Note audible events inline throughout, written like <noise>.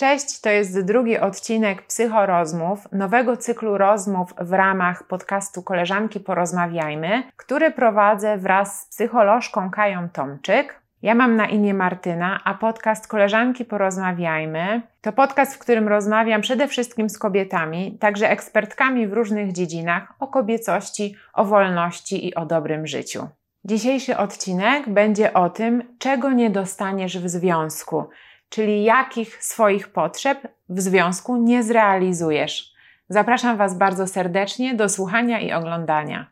Cześć, to jest drugi odcinek Psychorozmów, nowego cyklu rozmów w ramach podcastu Koleżanki Porozmawiajmy, który prowadzę wraz z psycholożką Kają Tomczyk. Ja mam na imię Martyna, a podcast Koleżanki Porozmawiajmy to podcast, w którym rozmawiam przede wszystkim z kobietami, także ekspertkami w różnych dziedzinach o kobiecości, o wolności i o dobrym życiu. Dzisiejszy odcinek będzie o tym, czego nie dostaniesz w związku, czyli jakich swoich potrzeb w związku nie zrealizujesz. Zapraszam Was bardzo serdecznie do słuchania i oglądania.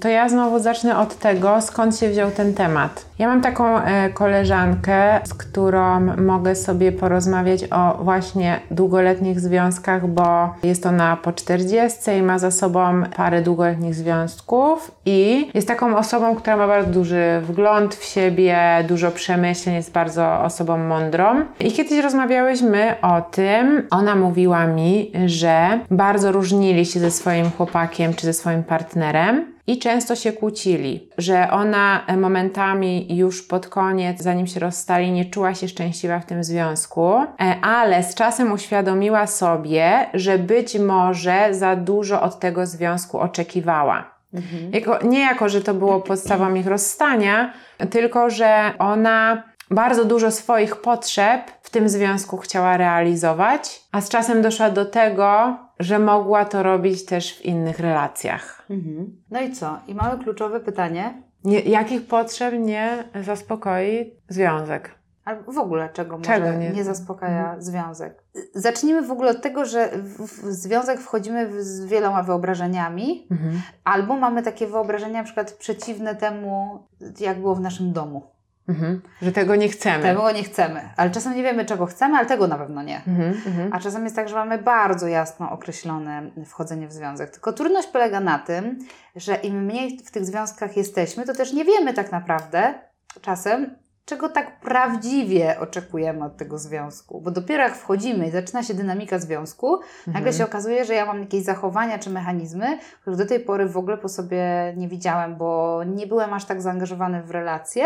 To ja znowu zacznę od tego, skąd się wziął ten temat. Ja mam taką e, koleżankę, z którą mogę sobie porozmawiać o właśnie długoletnich związkach, bo jest ona po 40 i ma za sobą parę długoletnich związków i jest taką osobą, która ma bardzo duży wgląd w siebie, dużo przemyśleń, jest bardzo osobą mądrą. I kiedyś rozmawiałyśmy o tym, ona mówiła mi, że bardzo różnili się ze swoim chłopakiem czy ze swoim partnerem i często się kłócili, że ona momentami już pod koniec, zanim się rozstali, nie czuła się szczęśliwa w tym związku, e, ale z czasem uświadomiła sobie, że być może za dużo od tego związku oczekiwała. Mhm. Jako, nie jako, że to było podstawą ich rozstania, tylko że ona bardzo dużo swoich potrzeb w tym związku chciała realizować, a z czasem doszła do tego, że mogła to robić też w innych relacjach. Mhm. No i co? I mamy kluczowe pytanie. Nie, jakich potrzeb nie zaspokoi związek? Albo w ogóle czego, czego może nie, nie zaspokaja mhm. związek? Zacznijmy w ogóle od tego, że w, w związek wchodzimy z wieloma wyobrażeniami, mhm. albo mamy takie wyobrażenia na przykład przeciwne temu, jak było w naszym domu. Mhm. Że tego nie chcemy. Tego nie chcemy. Ale czasem nie wiemy, czego chcemy, ale tego na pewno nie. Mhm, mhm. A czasem jest tak, że mamy bardzo jasno określone wchodzenie w związek. Tylko trudność polega na tym, że im mniej w tych związkach jesteśmy, to też nie wiemy tak naprawdę czasem, czego tak prawdziwie oczekujemy od tego związku. Bo dopiero jak wchodzimy i zaczyna się dynamika związku, mhm. nagle się okazuje, że ja mam jakieś zachowania czy mechanizmy, których do tej pory w ogóle po sobie nie widziałem, bo nie byłem aż tak zaangażowany w relacje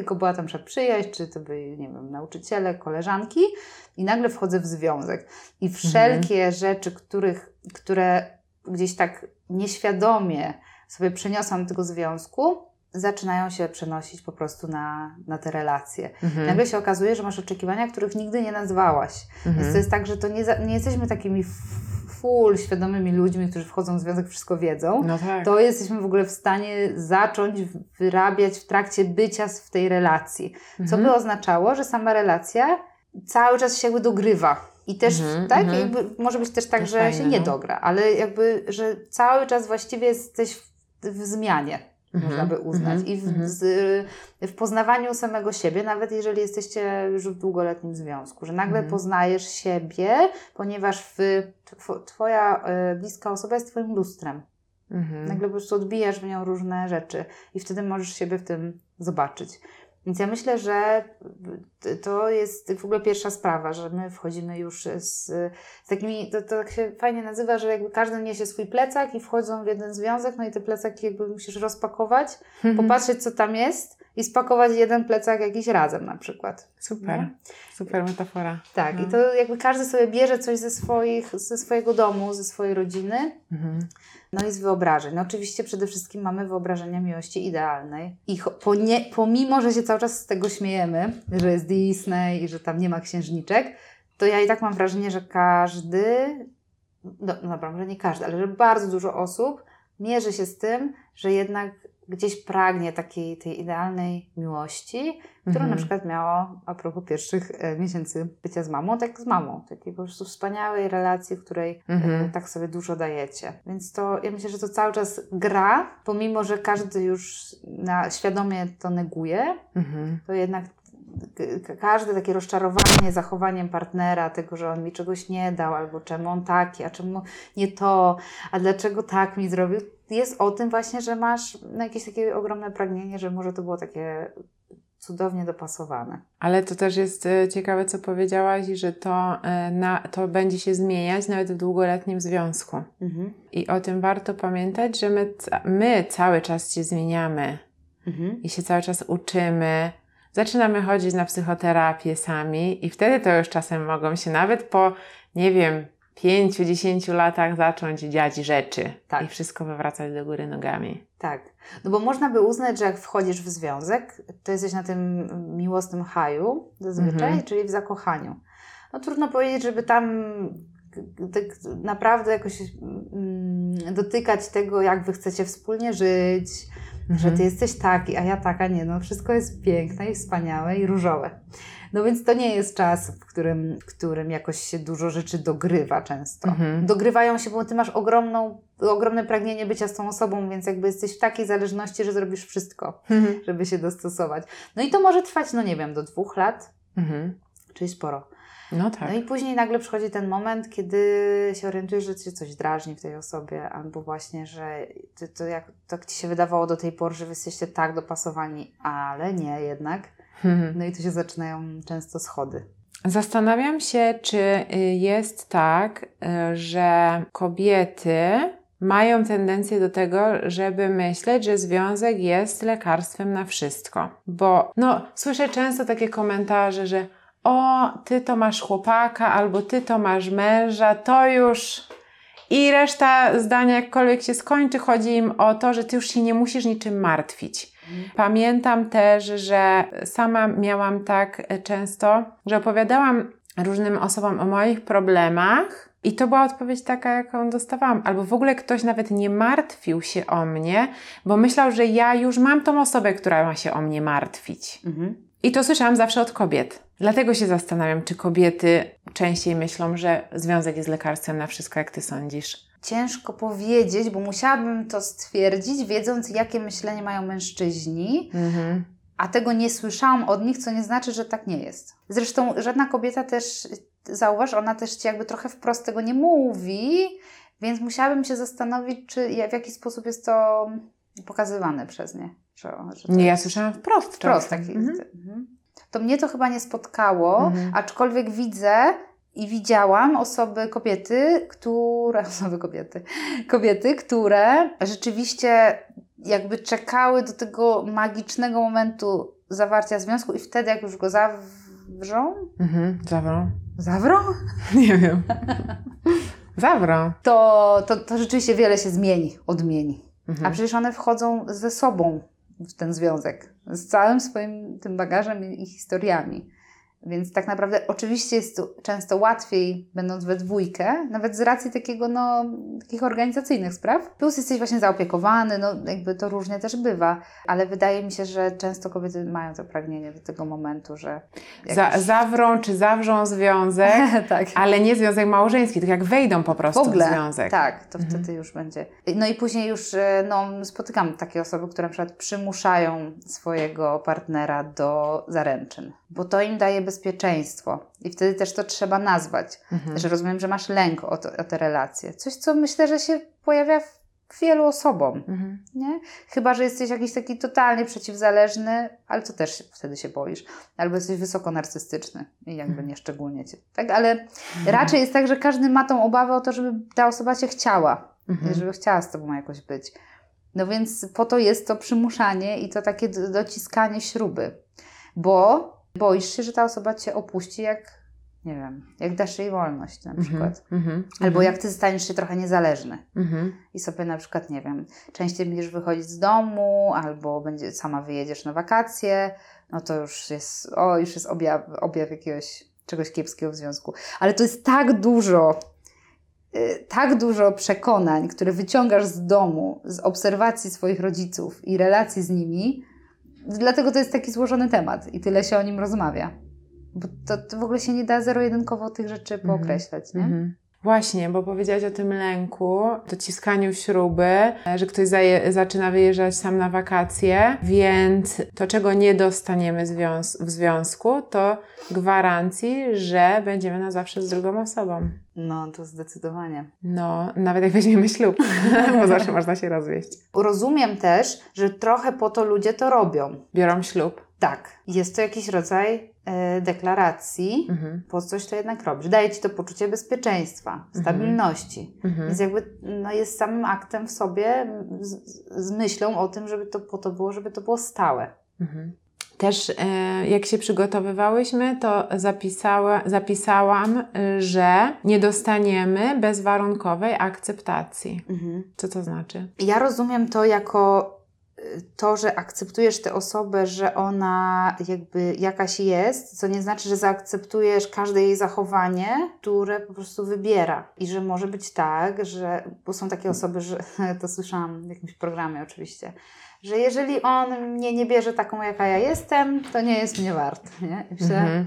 tylko była tam przed przyjaźń, czy to byli, nie wiem, nauczyciele, koleżanki i nagle wchodzę w związek. I wszelkie mhm. rzeczy, których, które gdzieś tak nieświadomie sobie przeniosłam do tego związku, zaczynają się przenosić po prostu na, na te relacje. Mhm. Nagle się okazuje, że masz oczekiwania, których nigdy nie nazwałaś. Mhm. Więc to jest tak, że to nie, nie jesteśmy takimi full świadomymi ludźmi, którzy wchodzą w związek, wszystko wiedzą, no tak. to jesteśmy w ogóle w stanie zacząć wyrabiać w trakcie bycia w tej relacji. Co mhm. by oznaczało, że sama relacja cały czas się jakby dogrywa. I też, mm -hmm, tak, mm -hmm. jakby może być też tak, że fajne, się nie no. dogra, ale jakby, że cały czas właściwie jesteś w, w zmianie można by mhm, uznać. I w, mhm. z, w, poznawaniu samego siebie, nawet jeżeli jesteście już w długoletnim związku, że nagle mhm. poznajesz siebie, ponieważ w, Twoja y, bliska osoba jest Twoim lustrem. Nagle po prostu odbijasz w nią różne rzeczy i wtedy możesz siebie w tym zobaczyć. Więc ja myślę, że to jest w ogóle pierwsza sprawa, że my wchodzimy już z, z takimi, to, to tak się fajnie nazywa, że jakby każdy niesie swój plecak i wchodzą w jeden związek, no i te plecaki jakby musisz rozpakować, mhm. popatrzeć co tam jest i spakować jeden plecak jakiś razem na przykład. Super, super metafora. Tak, no. i to jakby każdy sobie bierze coś ze, swoich, ze swojego domu, ze swojej rodziny. Mhm. No i z wyobrażeń. No oczywiście przede wszystkim mamy wyobrażenia miłości idealnej. I pomimo, że się cały czas z tego śmiejemy, że jest Disney i że tam nie ma księżniczek, to ja i tak mam wrażenie, że każdy, no, no dobra, może nie każdy, ale że bardzo dużo osób mierzy się z tym, że jednak gdzieś pragnie takiej tej idealnej miłości, którą mhm. na przykład miało a propos pierwszych e, miesięcy bycia z mamą, tak z mamą. Takiej po prostu wspaniałej relacji, w której e, mhm. tak sobie dużo dajecie. Więc to, ja myślę, że to cały czas gra, pomimo, że każdy już na, świadomie to neguje, mhm. to jednak każde takie rozczarowanie zachowaniem partnera, tego, że on mi czegoś nie dał, albo czemu on taki, a czemu nie to, a dlaczego tak mi zrobił, jest o tym właśnie, że masz no, jakieś takie ogromne pragnienie, że może to było takie cudownie dopasowane. Ale to też jest e, ciekawe, co powiedziałaś, że to, e, na, to będzie się zmieniać nawet w długoletnim związku. Mhm. I o tym warto pamiętać, że my, my cały czas się zmieniamy Mhm. i się cały czas uczymy. Zaczynamy chodzić na psychoterapię sami, i wtedy to już czasem mogą się nawet po, nie wiem, 5-10 latach zacząć dziać rzeczy Tak. i wszystko wywracać do góry nogami. Tak. No bo można by uznać, że jak wchodzisz w związek, to jesteś na tym miłosnym haju zazwyczaj, Mhm. czyli w zakochaniu. No trudno powiedzieć, żeby tam tak naprawdę jakoś mm, dotykać tego, jak wy chcecie wspólnie żyć, że Mhm. ty jesteś taki, a ja taka, nie, no wszystko jest piękne i wspaniałe i różowe. No więc to nie jest czas, w którym, w którym jakoś się dużo rzeczy dogrywa często. Mhm. Dogrywają się, bo ty masz ogromną, ogromne pragnienie bycia z tą osobą, więc jakby jesteś w takiej zależności, że zrobisz wszystko, Mhm. żeby się dostosować. No i to może trwać, no nie wiem, do dwóch lat, Mhm. czyli sporo. No tak. No i później nagle przychodzi ten moment, kiedy się orientujesz, że cię coś drażni w tej osobie, albo właśnie, że to, to jak tak ci się wydawało do tej pory, że wy jesteście tak dopasowani, ale nie jednak. Mhm. No i tu się zaczynają często schody. Zastanawiam się, czy y, jest tak, y, że kobiety mają tendencję do tego, żeby myśleć, że związek jest lekarstwem na wszystko. Bo no, słyszę często takie komentarze, że o, ty to masz chłopaka, albo ty to masz męża, to już. I reszta zdania, jakkolwiek się skończy, chodzi im o to, że ty już się nie musisz niczym martwić. Pamiętam też, że sama miałam tak e, często, że opowiadałam różnym osobom o moich problemach. I to była odpowiedź taka, jaką dostawałam. Albo w ogóle ktoś nawet nie martwił się o mnie, bo myślał, że ja już mam tą osobę, która ma się o mnie martwić. Mhm. I to słyszałam zawsze od kobiet. Dlatego się zastanawiam, czy kobiety częściej myślą, że związek jest lekarstwem na wszystko, jak ty sądzisz. Ciężko powiedzieć, bo musiałabym to stwierdzić, wiedząc, jakie myślenie mają mężczyźni, Mhm. a tego nie słyszałam od nich, co nie znaczy, że tak nie jest. Zresztą żadna kobieta też, zauważ, ona też ci jakby trochę wprost tego nie mówi, więc musiałabym się zastanowić, czy w jaki sposób jest to pokazywane przez nie. Że, że to Nie, ja jest słyszałam wprost. wprost czasem. taki. Mhm. Mhm. To mnie to chyba nie spotkało, Mhm. aczkolwiek widzę i widziałam osoby, kobiety, które, <laughs> osoby kobiety, kobiety, które rzeczywiście jakby czekały do tego magicznego momentu zawarcia związku i wtedy jak już go zawrzą, Mhm. Zawrą? zawrą, <laughs> Nie wiem. Zawrą. to, to, to rzeczywiście wiele się zmieni, odmieni. Mhm. A przecież one wchodzą ze sobą w ten związek, z całym swoim tym bagażem i historiami. Więc tak naprawdę oczywiście jest to często łatwiej, będąc we dwójkę, nawet z racji takiego, no, takich organizacyjnych spraw. Plus jesteś właśnie zaopiekowany, no jakby to różnie też bywa, ale wydaje mi się, że często kobiety mają to pragnienie do tego momentu, że... Za, jakiś- zawrą czy zawrzą związek, <laughs> tak. ale nie związek małżeński, tak jak wejdą po W prostu w, ogóle, związek. tak, to Mhm. wtedy już będzie. No i później już e, no, spotykam takie osoby, które na przykład przymuszają swojego partnera do zaręczyn, bo to im daje bezpieczeństwo i wtedy też to trzeba nazwać, Mhm. że rozumiem, że masz lęk o, to, o te relacje. Coś, co myślę, że się pojawia w wielu osobom, Mhm. nie? Chyba, że jesteś jakiś taki totalnie przeciwzależny, ale to też wtedy się boisz. Albo jesteś wysoko narcystyczny i jakby nie szczególnie cię. Tak, ale raczej jest tak, że każdy ma tą obawę o to, żeby ta osoba cię chciała, Mhm. żeby chciała z tobą jakoś być. No więc po to jest to przymuszanie i to takie do- dociskanie śruby. Bo boisz się, że ta osoba cię opuści, jak nie wiem, jak dasz jej wolność na przykład. Mhm. Albo Mhm. jak ty staniesz się trochę niezależny Mhm. i sobie na przykład, nie wiem, częściej będziesz wychodzić z domu, albo będzie, sama wyjedziesz na wakacje, no to już jest, o, już jest objaw, objaw jakiegoś czegoś kiepskiego w związku. Ale to jest tak dużo, y, tak dużo przekonań, które wyciągasz z domu, z obserwacji swoich rodziców i relacji z nimi, dlatego to jest taki złożony temat i tyle się o nim rozmawia. Bo to, to w ogóle się nie da zero-jedynkowo tych rzeczy Mhm. pookreślać, nie? Właśnie, bo powiedziałaś o tym lęku, dociskaniu śruby, e, że ktoś zaczyna wyjeżdżać sam na wakacje, więc to, czego nie dostaniemy związ- w związku, to gwarancji, że będziemy na zawsze z drugą osobą. No, to zdecydowanie. No, nawet jak weźmiemy ślub, <laughs> bo zawsze można się rozwieść. Rozumiem też, że trochę po to ludzie to robią. Biorą ślub. Tak, jest to jakiś rodzaj deklaracji, Mhm. po coś to jednak robisz. Daje ci to poczucie bezpieczeństwa, stabilności. Mhm. Więc jakby no, jest samym aktem w sobie z, z myślą o tym, żeby to po to było, żeby to było stałe. Mhm. Też e, jak się przygotowywałyśmy, to zapisała, zapisałam, y, że nie dostaniemy bezwarunkowej akceptacji. Co to znaczy? Ja rozumiem to jako to, że akceptujesz tę osobę, że ona jakby jakaś jest, co nie znaczy, że zaakceptujesz każde jej zachowanie, które po prostu wybiera. I że może być tak, że, bo są takie osoby, że <laughs> to słyszałam w jakimś programie oczywiście, że jeżeli on mnie nie bierze taką, jaka ja jestem, to nie jest mnie wart. Nie? I myślę, Mhm.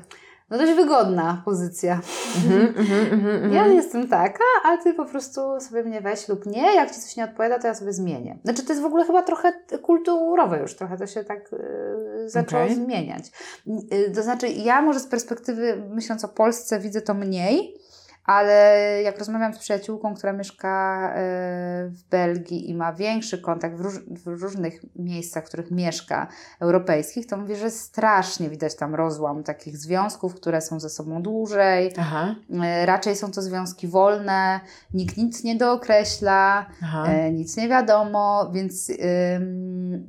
No dość wygodna pozycja. Mhm, mhm, mhm. Ja jestem taka, a ty po prostu sobie mnie weź lub nie. Jak ci coś nie odpowiada, to ja sobie zmienię. Znaczy, to jest w ogóle chyba trochę kulturowe już, trochę to się tak yy, zaczęło Okej. zmieniać. Yy, to znaczy, ja może z perspektywy, myśląc o Polsce, widzę to mniej. Ale jak rozmawiam z przyjaciółką, która mieszka yy, w Belgii i ma większy kontakt w, róż, w różnych miejscach, w których mieszka, europejskich, to mówi, że strasznie widać tam rozłam takich związków, które są ze sobą dłużej, Aha, E, Raczej są to związki wolne, nikt nic nie dookreśla, aha. e, nic nie wiadomo, więc,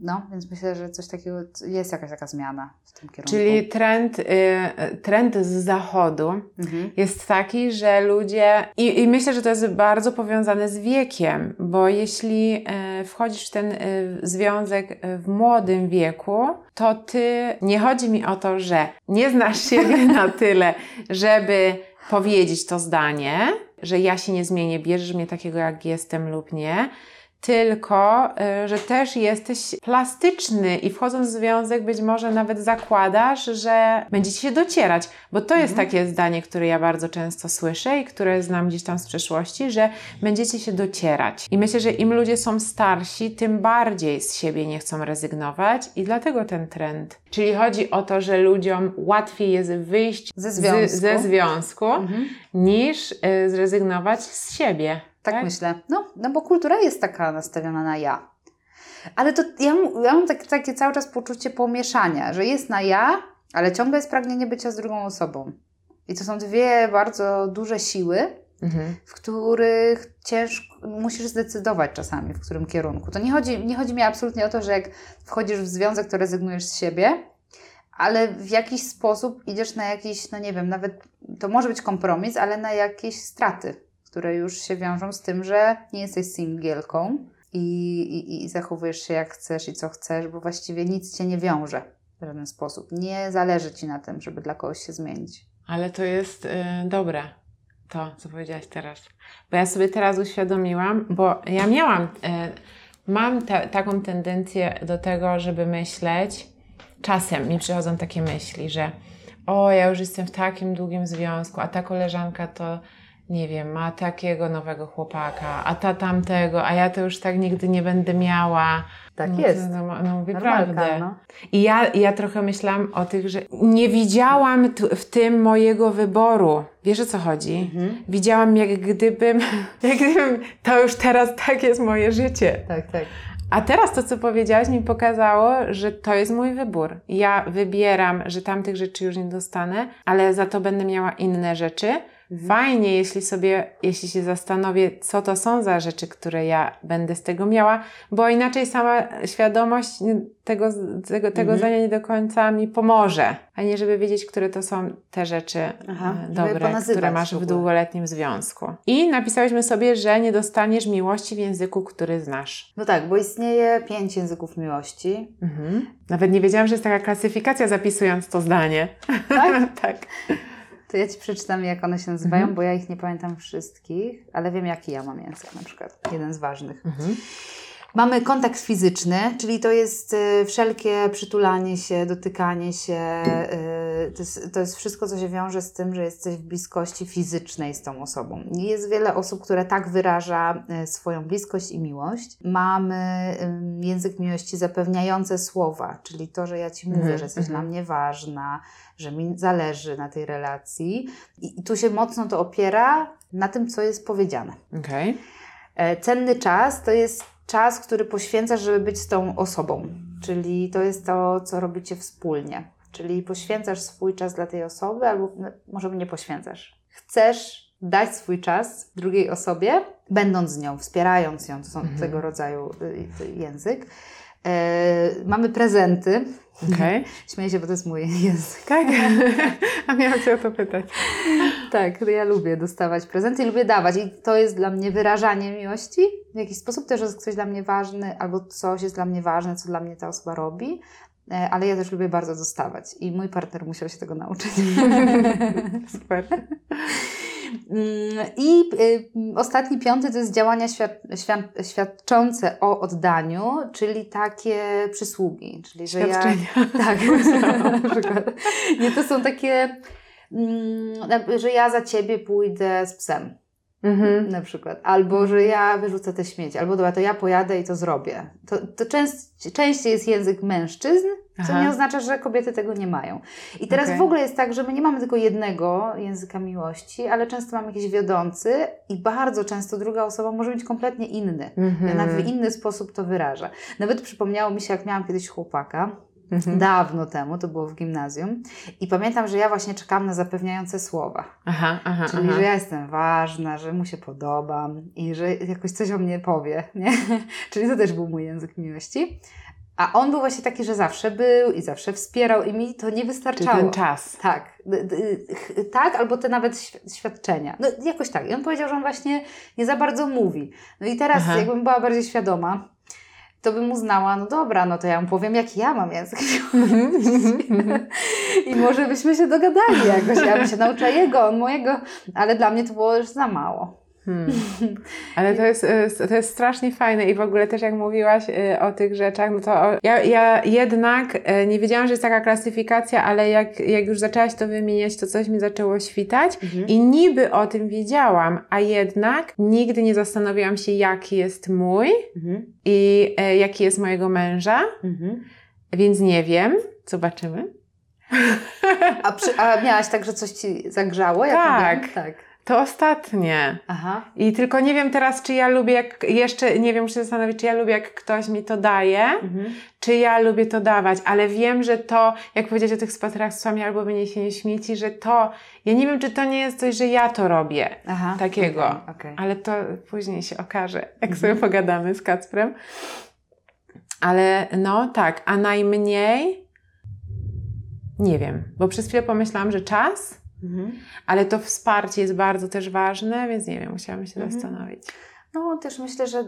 no, więc myślę, że coś takiego jest jakaś taka zmiana w tym kierunku. Czyli trend, y, trend z zachodu Mhm. jest taki, że ludzie. I, I myślę, że to jest bardzo powiązane z wiekiem, bo jeśli e, wchodzisz w ten e, związek e, w młodym wieku, to ty. Nie chodzi mi o to, że nie znasz siebie na tyle, żeby powiedzieć to zdanie, że ja się nie zmienię, bierzesz mnie takiego, jak jestem lub nie. Tylko, y, że też jesteś plastyczny i wchodząc w związek być może nawet zakładasz, że będziecie się docierać, bo to jest takie zdanie, które ja bardzo często słyszę i które znam gdzieś tam z przeszłości, że będziecie się docierać. I myślę, że im ludzie są starsi, tym bardziej z siebie nie chcą rezygnować i dlatego ten trend. Czyli chodzi o to, że ludziom łatwiej jest wyjść Ze z- związku. ze związku Mhm. niż y, zrezygnować z siebie. Tak, myślę. No, no bo kultura jest taka nastawiona na ja. Ale to ja, ja mam tak, takie cały czas poczucie pomieszania, że jest na ja, ale ciągle jest pragnienie bycia z drugą osobą. I to są dwie bardzo duże siły, Mhm. w których ciężko, musisz zdecydować czasami, w którym kierunku. To nie chodzi, nie chodzi mi absolutnie o to, że jak wchodzisz w związek, to rezygnujesz z siebie, ale w jakiś sposób idziesz na jakiś, no nie wiem, nawet to może być kompromis, ale na jakieś straty, które już się wiążą z tym, że nie jesteś singielką i, i, i zachowujesz się jak chcesz i co chcesz, bo właściwie nic cię nie wiąże w żaden sposób. Nie zależy ci na tym, żeby dla kogoś się zmienić. Ale to jest y, dobre, to co powiedziałaś teraz. Bo ja sobie teraz uświadomiłam, bo ja miałam, y, mam te, taką tendencję do tego, żeby myśleć, czasem mi przychodzą takie myśli, że o, ja już jestem w takim długim związku, a ta koleżanka to nie wiem, ma takiego nowego chłopaka, a ta tamtego, a ja to już tak nigdy nie będę miała. Tak no, jest. to- No, no mówię Normalka, prawdę. no. I ja, ja trochę myślałam o tych, że nie widziałam tu, w tym mojego wyboru. Wiesz o co chodzi? Mhm. Widziałam jak gdybym, <laughs> jak gdybym, to już teraz tak jest moje życie. Tak, tak. A teraz to, co powiedziałaś, mi pokazało, że to jest mój wybór. Ja wybieram, że tamtych rzeczy już nie dostanę, ale za to będę miała inne rzeczy. Fajnie, jeśli sobie, jeśli się zastanowię, co to są za rzeczy, które ja będę z tego miała, bo inaczej sama świadomość tego, tego, tego Mhm. zdania nie do końca mi pomoże. A nie, żeby wiedzieć, które to są te rzeczy Aha, e, dobre, które masz w w długoletnim związku. I napisałyśmy sobie, że nie dostaniesz miłości w języku, który znasz. No tak, bo istnieje pięć języków miłości. Mhm. Nawet nie wiedziałam, że jest taka klasyfikacja zapisując to zdanie. Tak? <laughs> tak. To ja Ci przeczytam, jak one się nazywają, Mhm. bo ja ich nie pamiętam wszystkich, ale wiem, jaki ja mam język na przykład. Jeden z ważnych. Mhm. Mamy kontakt fizyczny, czyli to jest y, wszelkie przytulanie się, dotykanie się. y, to, jest, to jest wszystko, co się wiąże z tym, że jesteś w bliskości fizycznej z tą osobą. Jest wiele osób, które tak wyraża y, swoją bliskość i miłość. Mamy język miłości zapewniające słowa, czyli to, że ja Ci mówię, Mhm, że jesteś mhm. dla mnie ważna, że mi zależy na tej relacji. I, tu się mocno to opiera na tym, co jest powiedziane. Okej. E, Cenny czas to jest czas, który poświęcasz, żeby być z tą osobą. czyli to jest to, co robicie wspólnie. Czyli poświęcasz swój czas dla tej osoby, albo no, może nie poświęcasz. Chcesz dać swój czas drugiej osobie, będąc z nią, wspierając ją, to są Mhm. tego rodzaju y, y, język. E, mamy prezenty. Okej. <laughs> Śmieję się, bo to jest mój język. Tak? <laughs> A miałam Cię o to pytać. Tak, ja lubię dostawać prezenty i lubię dawać. I to jest dla mnie wyrażanie miłości. W jakiś sposób też jest ktoś dla mnie ważny, albo coś jest dla mnie ważne, co dla mnie ta osoba robi. E, Ale ja też lubię bardzo dostawać. I mój partner musiał się tego nauczyć. <laughs> Super. I y, ostatni, piąty to jest działania świad świad świadczące o oddaniu, czyli takie przysługi. Czyli, że ja. <laughs> Tak, na <laughs> przykład. Nie, to są takie, mm, że ja za ciebie pójdę z psem, Mhm. na przykład. Albo, że ja wyrzucę te śmieci. Albo, dobra, to ja pojadę i to zrobię. To, to częst, częściej jest język mężczyzn, co Aha. nie oznacza, że kobiety tego nie mają. I teraz Okej. w ogóle jest tak, że my nie mamy tylko jednego języka miłości, ale często mamy jakiś wiodący i bardzo często druga osoba może mieć kompletnie inny. Mhm. Ona w inny sposób to wyraża. Nawet przypomniało mi się, jak miałam kiedyś chłopaka, Mhm. dawno temu, to było w gimnazjum, i pamiętam, że ja właśnie czekam na zapewniające słowa. Aha, aha, Czyli, aha. że ja jestem ważna, że mu się podobam i że jakoś coś o mnie powie, nie? <laughs> Czyli to też był mój język miłości. A on był właśnie taki, że zawsze był i zawsze wspierał i mi to nie Czyli wystarczało. ten czas. Tak, tak, albo te nawet świ- świadczenia. No jakoś tak. I on powiedział, że on właśnie nie za bardzo mówi. No i teraz, Aha. jakbym była bardziej świadoma, to bym uznała, no dobra, no to ja mu powiem, jak ja mam język. <laughs> I może byśmy się dogadali jakoś. Ja bym się nauczyła jego, on mojego, ale dla mnie to było już za mało. Hmm. <laughs> Ale to jest, y, to jest strasznie fajne i w ogóle też jak mówiłaś y, o tych rzeczach, no to ja, ja jednak y, nie wiedziałam, że jest taka klasyfikacja, ale jak, jak już zaczęłaś to wymieniać, to coś mi zaczęło świtać i niby o tym wiedziałam, a jednak nigdy nie zastanawiałam się, jaki jest mój Mhm. i jaki jest mojego męża, Mhm. więc nie wiem. Zobaczymy. A, przy, a miałaś tak, że coś ci zagrzało? Jak Tak. tak. To ostatnie. Aha. I tylko nie wiem teraz, czy ja lubię, jak, jeszcze nie wiem, muszę się zastanowić, czy ja lubię, jak ktoś mi to daje, Mhm. czy ja lubię to dawać, ale wiem, że to, jak powiedzieć o tych spacerach z psami albo wyniesienie śmieci, że to, ja nie wiem, czy to nie jest coś, że ja to robię, Aha. takiego, Okej, okej. ale to później się okaże, jak Mhm. sobie pogadamy z Kacprem. Ale no tak, a najmniej nie wiem, bo przez chwilę pomyślałam, że czas, Mhm. ale to wsparcie jest bardzo też ważne, więc nie wiem, musiałam się Mhm. zastanowić. No też myślę, że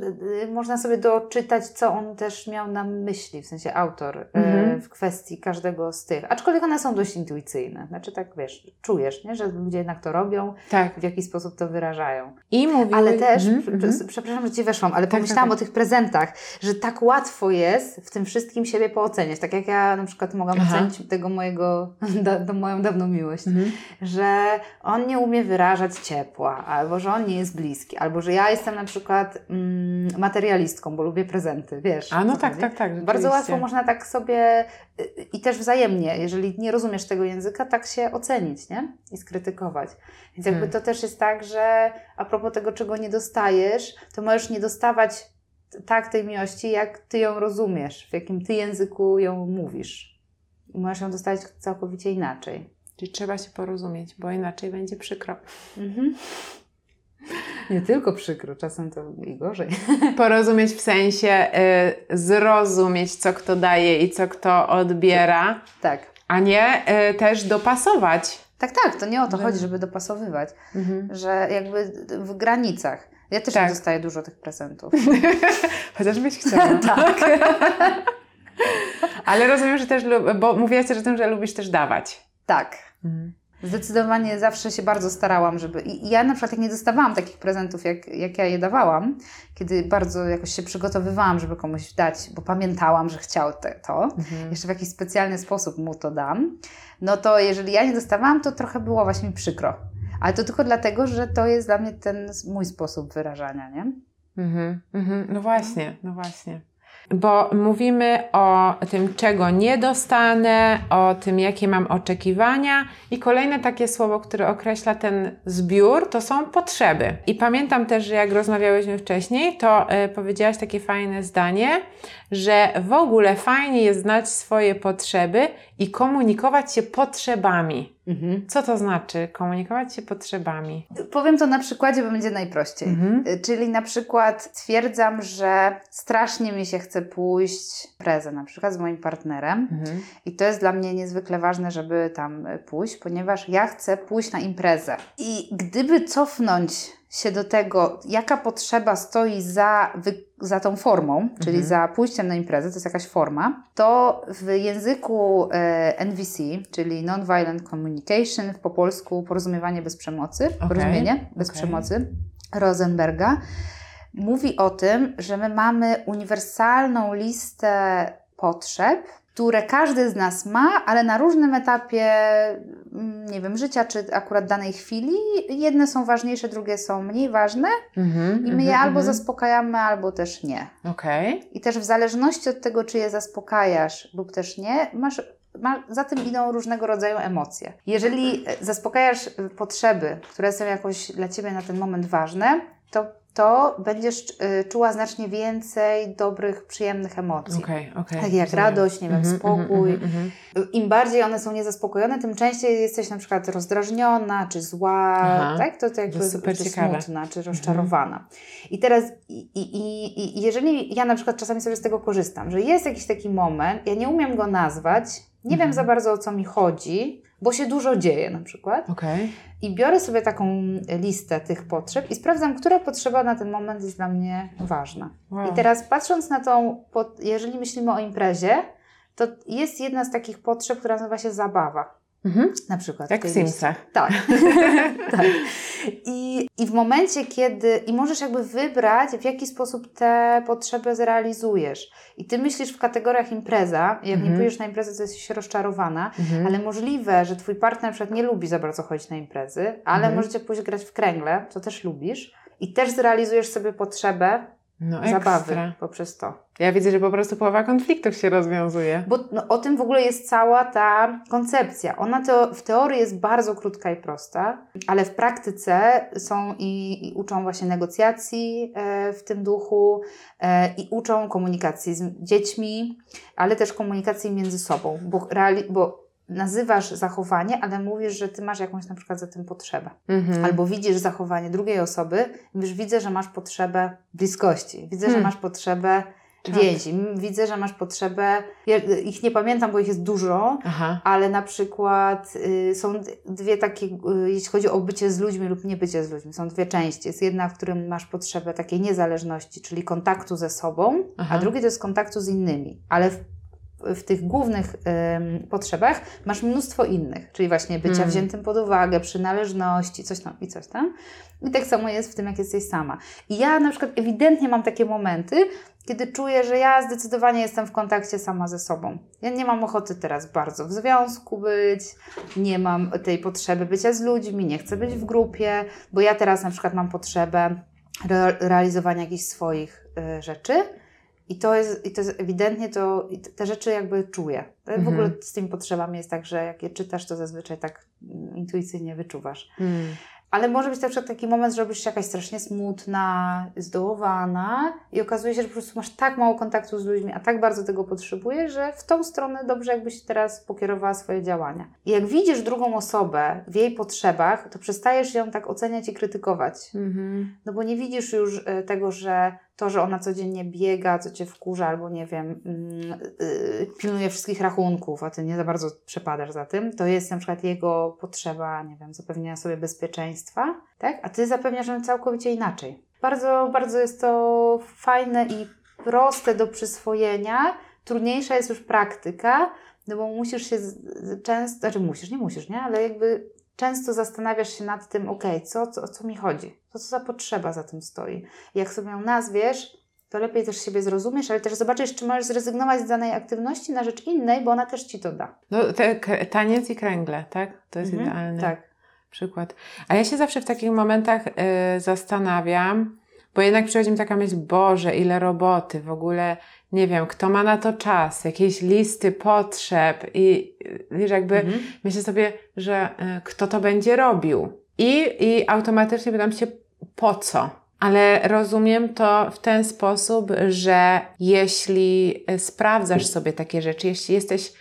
można sobie doczytać, co on też miał na myśli, w sensie autor, y, Mhm. w kwestii każdego z tych. Aczkolwiek one są dość intuicyjne. Znaczy tak, wiesz, czujesz, nie? że ludzie jednak to robią, Tak. w jaki sposób to wyrażają. I mówiły... Ale też, Mhm, mhm. przepraszam, że Ci weszłam, ale tak, pomyślałam tak. o tych prezentach, że tak łatwo jest w tym wszystkim siebie pooceniać. Tak jak ja na przykład mogłam Aha. ocenić tego mojego, da, do moją dawną miłość Mhm. że on nie umie wyrażać ciepła, albo że on nie jest bliski, albo że ja jestem na przykład mm, materialistką, bo lubię prezenty, wiesz. A no co tak, chodzi? tak, tak. Bardzo łatwo można tak sobie y, i też wzajemnie, jeżeli nie rozumiesz tego języka, tak się ocenić, nie? I skrytykować. Więc jakby Hmm. to też jest tak, że a propos tego, czego nie dostajesz, to możesz nie dostawać tak tej miłości, jak ty ją rozumiesz, w jakim ty języku ją mówisz. I możesz ją dostać całkowicie inaczej. Czyli trzeba się porozumieć, bo inaczej będzie przykro. Mhm. <laughs> Nie tylko przykro, czasem to i gorzej. <laughs> Porozumieć w sensie y, zrozumieć, co kto daje i co kto odbiera, Tak. a nie y, też dopasować. Tak, tak, to nie o to Że- chodzi, żeby dopasowywać, Mhm. że jakby w granicach. Ja też Tak. nie dostaję dużo tych prezentów. <laughs> Chociaż byś chciała. tak. Ale rozumiem, że też, lub- bo mówiłaś też o tym, że lubisz też dawać. Tak. Mhm. Zdecydowanie zawsze się bardzo starałam, żeby. I ja na przykład, jak nie dostawałam takich prezentów, jak, jak ja je dawałam, kiedy bardzo jakoś się przygotowywałam, żeby komuś dać, bo pamiętałam, że chciał te, to, Mhm. jeszcze w jakiś specjalny sposób mu to dam, no to jeżeli ja nie dostawałam, to trochę było właśnie mi przykro. Ale to tylko dlatego, że to jest dla mnie ten mój sposób wyrażania, nie? Mhm. Mhm. No właśnie, no właśnie. Bo mówimy o tym, czego nie dostanę, o tym, jakie mam oczekiwania i kolejne takie słowo, które określa ten zbiór, to są potrzeby. I pamiętam też, że jak rozmawiałyśmy wcześniej, to y, powiedziałaś takie fajne zdanie, że w ogóle fajnie jest znać swoje potrzeby i komunikować się potrzebami. Mhm. Co to znaczy komunikować się potrzebami? Powiem to na przykładzie, bo będzie najprościej. Mhm. Y, Czyli na przykład stwierdzam, że strasznie mi się chce pójść prezę na przykład z moim partnerem Mhm. i to jest dla mnie niezwykle ważne, żeby tam y, pójść, ponieważ ja chcę pójść na imprezę. I gdyby cofnąć się do tego, jaka potrzeba stoi za, wy, za tą formą, czyli Mhm. za pójściem na imprezę, to jest jakaś forma, to w języku e, NVC, czyli Nonviolent Communication, po polsku porozumiewanie bez przemocy, Okej, porozumienie bez okej. przemocy, Rosenberga, mówi o tym, że my mamy uniwersalną listę potrzeb, które każdy z nas ma, ale na różnym etapie, mm, nie wiem, życia czy akurat danej chwili. Jedne są ważniejsze, drugie są mniej ważne Mhm, i my je mhm, albo mhm. zaspokajamy, albo też nie. Okej. I też w zależności od tego, czy je zaspokajasz lub też nie, masz, ma, za tym idą różnego rodzaju emocje. Jeżeli zaspokajasz potrzeby, które są jakoś dla Ciebie na ten moment ważne, to, to będziesz y, czuła znacznie więcej dobrych, przyjemnych emocji. Okej, okej. Takie jak rozumiem. radość, nie wiem, Mhm, spokój. mhm, mhm, mhm. Im bardziej one są niezaspokojone, tym częściej jesteś na przykład rozdrażniona, czy zła, Aha. tak? To, to jakby jest super czy ciekawe. Mhm. smutna, czy rozczarowana. I teraz, i, i, i, jeżeli ja na przykład czasami sobie z tego korzystam, że jest jakiś taki moment, ja nie umiem go nazwać, nie Mhm. wiem za bardzo o co mi chodzi, bo się dużo dzieje na przykład. Okej. I biorę sobie taką listę tych potrzeb i sprawdzam, która potrzeba na ten moment jest dla mnie ważna. Wow. I teraz patrząc na tą, jeżeli myślimy o imprezie, to jest jedna z takich potrzeb, która nazywa się zabawa. Mhm. Na przykład. Jak w Simsach. liście. Tak. <laughs> tak. I, I w momencie, kiedy. I możesz jakby wybrać, w jaki sposób te potrzeby zrealizujesz. I ty myślisz w kategoriach impreza. Jak Mhm. nie pójdziesz na imprezę, to jesteś rozczarowana. Mhm. Ale możliwe, że twój partner na przykład nie lubi za bardzo chodzić na imprezy, ale Mhm. możecie pójść grać w kręgle, co też lubisz. I też zrealizujesz sobie potrzebę No zabawy ekstra. poprzez to. Ja widzę, że po prostu połowa konfliktów się rozwiązuje. Bo no, o tym w ogóle jest cała ta koncepcja. Ona to, w teorii jest bardzo krótka i prosta, ale w praktyce są i, i uczą właśnie negocjacji e, w tym duchu e, i uczą komunikacji z dziećmi, ale też komunikacji między sobą, bo, reali, bo nazywasz zachowanie, ale mówisz, że ty masz jakąś na przykład za tym potrzebę. Mhm. Albo widzisz zachowanie drugiej osoby, mówisz, widzę, że masz potrzebę bliskości, widzę, że Hmm. masz potrzebę Tak. więzi, widzę, że masz potrzebę, ja ich nie pamiętam, bo ich jest dużo, Aha. ale na przykład y, są dwie takie, y, jeśli chodzi o bycie z ludźmi lub nie bycie z ludźmi, są dwie części. Jest jedna, w którym masz potrzebę takiej niezależności, czyli kontaktu ze sobą, Aha. a drugie to jest kontaktu z innymi, ale w, w tych głównych ym, potrzebach masz mnóstwo innych, czyli właśnie bycia Mm. wziętym pod uwagę, przynależności, coś tam i coś tam. I tak samo jest w tym, jak jesteś sama. I ja na przykład ewidentnie mam takie momenty, kiedy czuję, że ja zdecydowanie jestem w kontakcie sama ze sobą. Ja nie mam ochoty teraz bardzo w związku być, nie mam tej potrzeby bycia z ludźmi, nie chcę być w grupie, bo ja teraz na przykład mam potrzebę re- realizowania jakichś swoich y, rzeczy. I to, jest, I to jest ewidentnie, to, te- rzeczy jakby czuję. W Mhm. ogóle z tymi potrzebami jest tak, że jak je czytasz, to zazwyczaj tak mm, intuicyjnie wyczuwasz. Mm. Ale może być na przykład taki moment, że robisz się jakaś strasznie smutna, zdołowana i okazuje się, że po prostu masz tak mało kontaktu z ludźmi, a tak bardzo tego potrzebujesz, że w tą stronę dobrze jakbyś teraz pokierowała swoje działania. I jak widzisz drugą osobę w jej potrzebach, to przestajesz ją tak oceniać i krytykować. Mhm. No bo nie widzisz już e, tego, że to, że ona codziennie biega, co cię wkurza, albo nie wiem, yy, pilnuje wszystkich rachunków, a ty nie za bardzo przepadasz za tym, to jest na przykład jego potrzeba, nie wiem, zapewnienia sobie bezpieczeństwa, tak? A ty zapewniasz ją całkowicie inaczej. Bardzo, bardzo jest to fajne i proste do przyswojenia. Trudniejsza jest już praktyka, no bo musisz się często, znaczy musisz, nie musisz, nie? Ale jakby często zastanawiasz się nad tym, okej, co, co, o co mi chodzi? Co, co za potrzeba za tym stoi? Jak sobie ją nazwiesz, to lepiej też siebie zrozumiesz, ale też zobaczysz, czy możesz zrezygnować z danej aktywności na rzecz innej, bo ona też Ci to da. No, te, taniec i kręgle, tak? To jest Mhm, idealny Tak. przykład. A ja się zawsze w takich momentach y, zastanawiam, bo jednak przychodzi mi taka myśl, Boże, ile roboty, w ogóle nie wiem, kto ma na to czas, jakieś listy potrzeb i wiesz, jakby Mhm. myślę sobie, że y, kto to będzie robił. I, I automatycznie pytam się, po co? Ale rozumiem to w ten sposób, że jeśli y, sprawdzasz sobie takie rzeczy, jeśli jesteś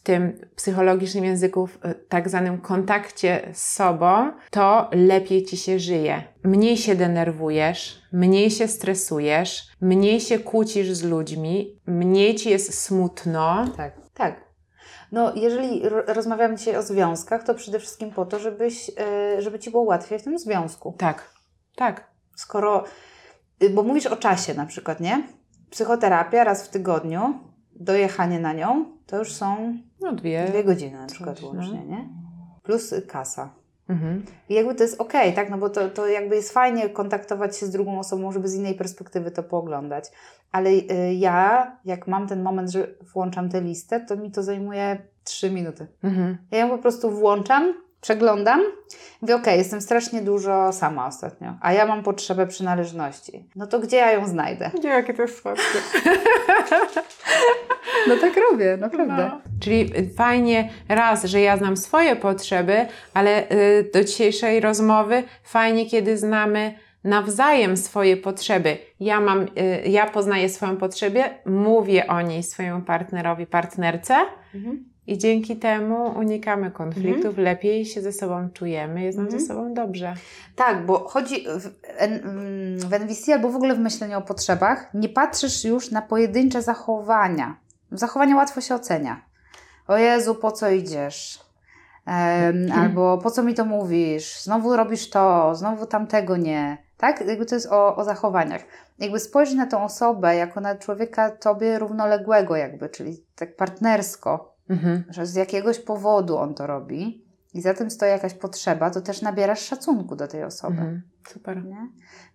w tym psychologicznym języku, w y, tak zwanym kontakcie z sobą, to lepiej ci się żyje. Mniej się denerwujesz, mniej się stresujesz, mniej się kłócisz z ludźmi, mniej ci jest smutno. Tak, tak. No, jeżeli ro- rozmawiamy dzisiaj o związkach, to przede wszystkim po to, żebyś, e, żeby ci było łatwiej w tym związku. Tak, tak. Skoro, y, bo mówisz o czasie na przykład, nie? Psychoterapia raz w tygodniu, dojechanie na nią, to już są No dwie. dwie godziny na przykład łącznie, nie? Plus kasa. Mhm. I jakby to jest okej, tak? No bo to, to jakby jest fajnie kontaktować się z drugą osobą, żeby z innej perspektywy to pooglądać. Ale y, ja, jak mam ten moment, że włączam tę listę, to mi to zajmuje trzy minuty. Mhm. Ja ją po prostu włączam, przeglądam, mówię, okej, jestem strasznie dużo sama ostatnio, a ja mam potrzebę przynależności. No to gdzie ja ją znajdę? Gdzie jakie to jest słodkie. <laughs> No tak robię, naprawdę. No. Czyli fajnie raz, że ja znam swoje potrzeby, ale y, do dzisiejszej rozmowy fajnie, kiedy znamy nawzajem swoje potrzeby. Ja mam, y, ja poznaję swoją potrzebę, mówię o niej swojemu partnerowi, partnerce Mhm. I dzięki temu unikamy konfliktów, lepiej się ze sobą czujemy, jest nam Mhm. ze sobą dobrze. Tak, bo chodzi w, mm, w NVC albo w ogóle w myśleniu o potrzebach, nie patrzysz już na pojedyncze zachowania. Zachowania łatwo się ocenia. O Jezu, po co idziesz? Em, albo po co mi to mówisz? Znowu robisz to, znowu tamtego nie. Tak? Jakby to jest o, o zachowaniach. Jakby spojrzeć na tą osobę jako na człowieka tobie równoległego jakby, czyli tak partnersko, Mhm. że z jakiegoś powodu on to robi i za tym stoi jakaś potrzeba, to też nabierasz szacunku do tej osoby. Mhm. Super. Nie?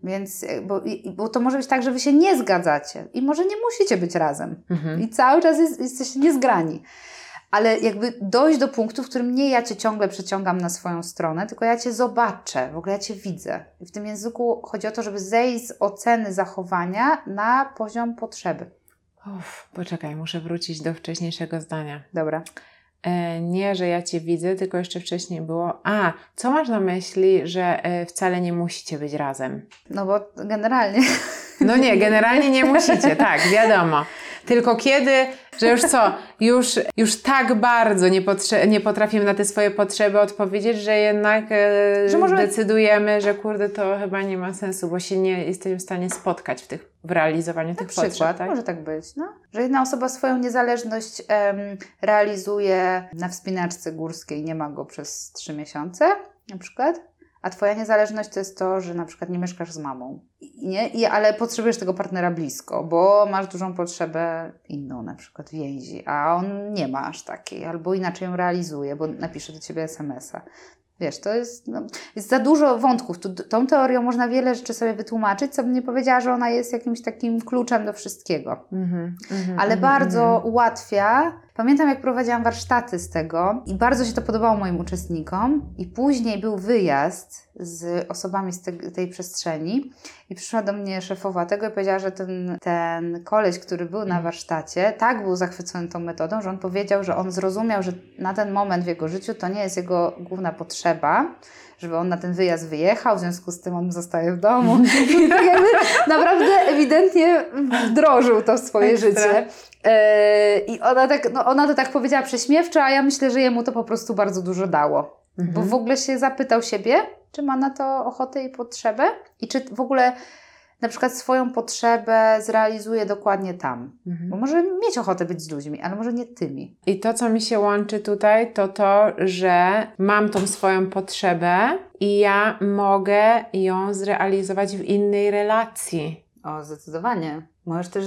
Więc, e, bo, bo to może być tak, że wy się nie zgadzacie i może nie musicie być razem Mhm. i cały czas jest, jesteście niezgrani. Ale jakby dojść do punktu, w którym nie ja cię ciągle przeciągam na swoją stronę, tylko ja cię zobaczę, w ogóle ja cię widzę. I w tym języku chodzi o to, żeby zejść z oceny zachowania na poziom potrzeby. Uff, poczekaj, muszę wrócić do wcześniejszego zdania. Dobra. E, nie, że ja Cię widzę, tylko jeszcze wcześniej było. A, co masz na myśli, że e, wcale nie musicie być razem? No bo generalnie No nie, generalnie nie <laughs> musicie, tak, wiadomo. Tylko kiedy, że już co, już, już tak bardzo nie, potrze- nie potrafimy na te swoje potrzeby odpowiedzieć, że jednak e, Że możemy- decydujemy, że kurde, to chyba nie ma sensu, bo się nie jesteśmy w stanie spotkać w, tych, w realizowaniu Na tych przykład, potrzeb. Tak? może tak być, no. Że jedna osoba swoją niezależność em, realizuje na wspinaczce górskiej, nie ma go przez trzy miesiące, na przykład, a twoja niezależność to jest to, że na przykład nie mieszkasz z mamą, nie? I, ale potrzebujesz tego partnera blisko, bo masz dużą potrzebę inną, na przykład więzi, a on nie ma aż takiej, albo inaczej ją realizuje, bo napisze do ciebie SMS-a. Wiesz, to jest, no, jest za dużo wątków. Tu, tą teorią można wiele rzeczy sobie wytłumaczyć, co bym nie powiedziała, że ona jest jakimś takim kluczem do wszystkiego. Mhm, mhm, Ale mhm, bardzo mhm. ułatwia. Pamiętam, jak prowadziłam warsztaty z tego i bardzo się to podobało moim uczestnikom. I później był wyjazd z osobami z te, tej przestrzeni i przyszła do mnie szefowa tego i powiedziała, że ten, ten koleś, który był na warsztacie, tak był zachwycony tą metodą, że on powiedział, że on zrozumiał, że na ten moment w jego życiu to nie jest jego główna potrzeba, żeby on na ten wyjazd wyjechał, w związku z tym on zostaje w domu. I <laughs> tak jakby naprawdę ewidentnie wdrożył to w swoje Ekstra. życie. E, I ona, tak, no ona to tak powiedziała prześmiewczo, a ja myślę, że jemu to po prostu bardzo dużo dało. Mhm. Bo w ogóle się zapytał siebie, czy ma na to ochotę i potrzebę i czy w ogóle na przykład swoją potrzebę zrealizuje dokładnie tam. Mhm. Bo może mieć ochotę być z ludźmi, ale może nie tymi. I to, co mi się łączy tutaj, to to, że mam tą swoją potrzebę i ja mogę ją zrealizować w innej relacji. O, zdecydowanie. Możesz też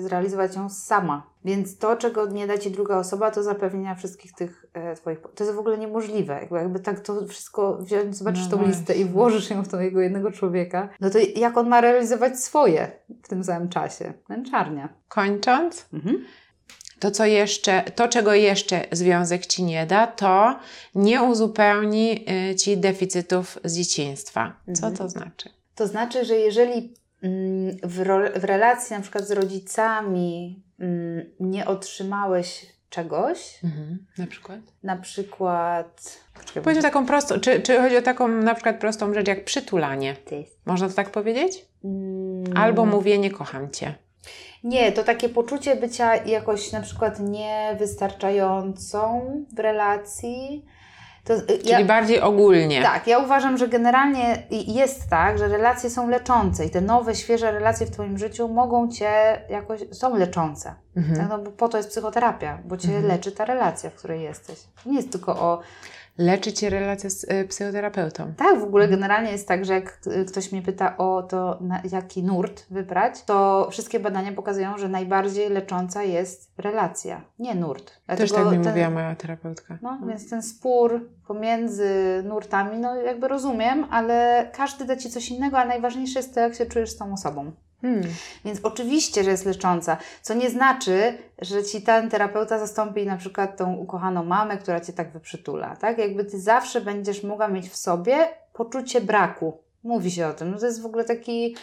zrealizować ją sama. Więc to, czego nie da Ci druga osoba, to zapewnienia wszystkich tych e, Twoich... To jest w ogóle niemożliwe. Jakby, jakby tak to wszystko wziąć, zobaczysz No tą właśnie. listę i włożysz ją w tego jednego człowieka, no to jak on ma realizować swoje w tym samym czasie? Męczarnia. Kończąc, Mhm. to co jeszcze, to czego jeszcze związek Ci nie da, to nie uzupełni y, Ci deficytów z dzieciństwa. Co Mhm. to znaczy? To znaczy, że jeżeli mm, w, w relacji na przykład z rodzicami nie otrzymałeś czegoś, Mhm. Na przykład? na przykład... Czekaj, Powiedz taką prostą, czy, czy chodzi o taką na przykład prostą rzecz jak przytulanie? Można to tak powiedzieć? Mm, Albo mówienie kocham cię. Nie, to takie poczucie bycia jakoś na przykład niewystarczającą w relacji. To, y, Czyli ja, bardziej ogólnie. tak, ja uważam, że generalnie jest tak, że relacje są leczące i te nowe, świeże relacje w Twoim życiu mogą Cię jakoś, są leczące. Mhm. Tak, no bo po to jest psychoterapia, bo Cię Mhm. leczy ta relacja, w której jesteś. Nie jest tylko o... Leczy cię relacja z y, psychoterapeutą. Tak, w ogóle generalnie jest tak, że jak y, ktoś mnie pyta o to, jaki nurt wybrać, to wszystkie badania pokazują, że najbardziej lecząca jest relacja, nie nurt. Też Dlatego tak mi ten- mówiła moja terapeutka. No, więc ten spór pomiędzy nurtami, no jakby rozumiem, ale każdy da Ci coś innego, a najważniejsze jest to, jak się czujesz z tą osobą. Hmm. Więc oczywiście, że jest lecząca, co nie znaczy, że Ci ten terapeuta zastąpi na przykład tą ukochaną mamę, która Cię tak wyprzytula, tak? Jakby Ty zawsze będziesz mogła mieć w sobie poczucie braku. Mówi się o tym, no to jest w ogóle taki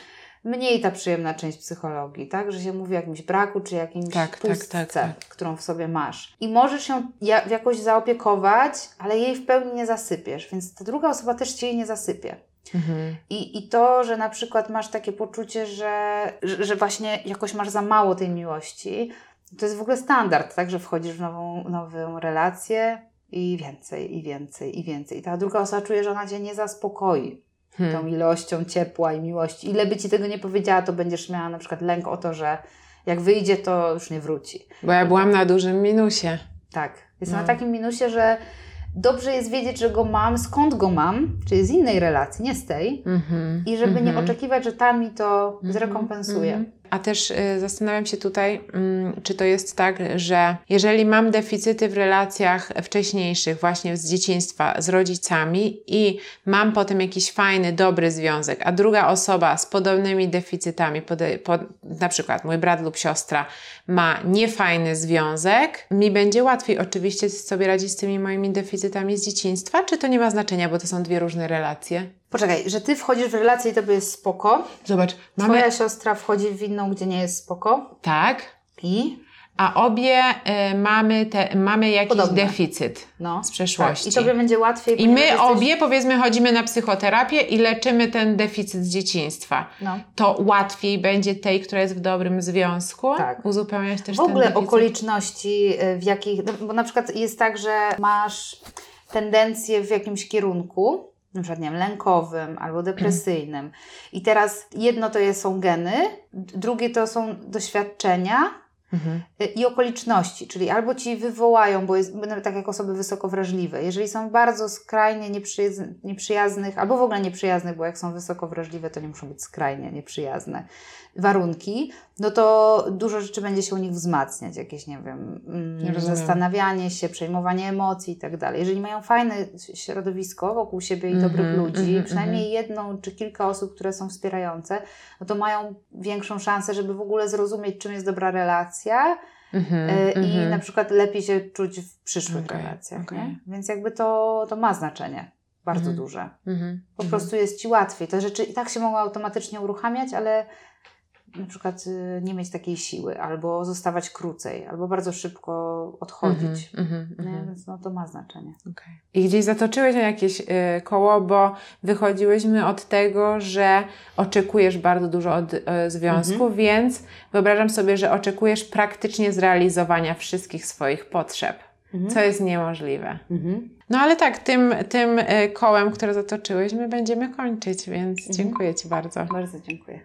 mniej ta przyjemna część psychologii, tak? Że się mówi o jakimś braku, czy jakimś Tak, tak, pustce, tak, tak. którą w sobie masz. I możesz ją ja- jakoś zaopiekować, ale jej w pełni nie zasypiesz, więc ta druga osoba też Cię jej nie zasypie. Mhm. I, I to, że na przykład masz takie poczucie, że, że, właśnie jakoś masz za mało tej miłości, to jest w ogóle standard, tak? Że wchodzisz w nową, nową relację i więcej, i więcej, i więcej. I ta druga osoba czuje, że ona Cię nie zaspokoi Hmm. tą ilością ciepła i miłości. Ile by Ci tego nie powiedziała, to będziesz miała na przykład lęk o to, że jak wyjdzie, to już nie wróci. Bo ja byłam na dużym minusie. Tak. Jestem No. na takim minusie, że dobrze jest wiedzieć, że go mam, skąd go mam, czyli z innej relacji, nie z tej, Mhm. i żeby nie Mhm. oczekiwać, że ta mi to Mhm, zrekompensuje. A też y, zastanawiam się tutaj, mm, czy to jest tak, że jeżeli mam deficyty w relacjach wcześniejszych, właśnie z dzieciństwa, z rodzicami i mam potem jakiś fajny, dobry związek, a druga osoba z podobnymi deficytami, pode, po, na przykład mój brat lub siostra, ma niefajny związek, mi będzie łatwiej oczywiście sobie radzić z tymi moimi deficytami z dzieciństwa, czy to nie ma znaczenia, bo to są dwie różne relacje? Poczekaj, że ty wchodzisz w relację i tobie jest spoko, Zobacz, mamy. twoja siostra wchodzi w inną, gdzie nie jest spoko Tak, i A obie y, mamy, te, mamy jakiś Podobne. deficyt no. z przeszłości. Tak, I tobie będzie łatwiej. I my jesteś- obie, powiedzmy, chodzimy na psychoterapię i leczymy ten deficyt z dzieciństwa. No. To łatwiej będzie tej, która jest w dobrym związku, Tak. uzupełniać też W ogóle okoliczności, y, w jakich. no, Bo na przykład jest tak, że masz tendencję w jakimś kierunku, na przykład nie wiem, lękowym albo depresyjnym. I teraz jedno to są geny, drugie to są doświadczenia. Mhm. y, I okoliczności, czyli albo ci wywołają, bo jest, będą tak jak osoby wysoko wrażliwe. Jeżeli są bardzo skrajnie nieprzyjaz- nieprzyjaznych, albo w ogóle nieprzyjaznych, bo jak są wysoko wrażliwe, to nie muszą być skrajnie nieprzyjazne warunki, no to dużo rzeczy będzie się u nich wzmacniać, jakieś, nie wiem, mm, rozumiem. zastanawianie się, przejmowanie emocji i tak dalej. Jeżeli mają fajne środowisko wokół siebie i dobrych Mhm, ludzi, mhm, przynajmniej jedną czy kilka osób, które są wspierające, no to mają większą szansę, żeby w ogóle zrozumieć, czym jest dobra relacja Mhm, e, i mhm. na przykład lepiej się czuć w przyszłych Okej, relacjach. okej. Nie? Więc jakby to, to ma znaczenie bardzo Mhm. duże. Mhm, Po mhm. prostu jest Ci łatwiej. Te rzeczy i tak się mogą automatycznie uruchamiać, ale na przykład y, nie mieć takiej siły, albo zostawać krócej, albo bardzo szybko odchodzić. Mhm, mhm, Nie? mhm. Więc no, to ma znaczenie. Okej. I gdzieś zatoczyłeś na jakieś y, koło, bo wychodziłyśmy od tego, że oczekujesz bardzo dużo od y, związku, Mhm. więc wyobrażam sobie, że oczekujesz praktycznie zrealizowania wszystkich swoich potrzeb, Mhm. co jest niemożliwe. Mhm. No ale tak, tym, tym kołem, które zatoczyłyśmy, będziemy kończyć, więc Mhm. dziękuję Ci bardzo. Bardzo dziękuję.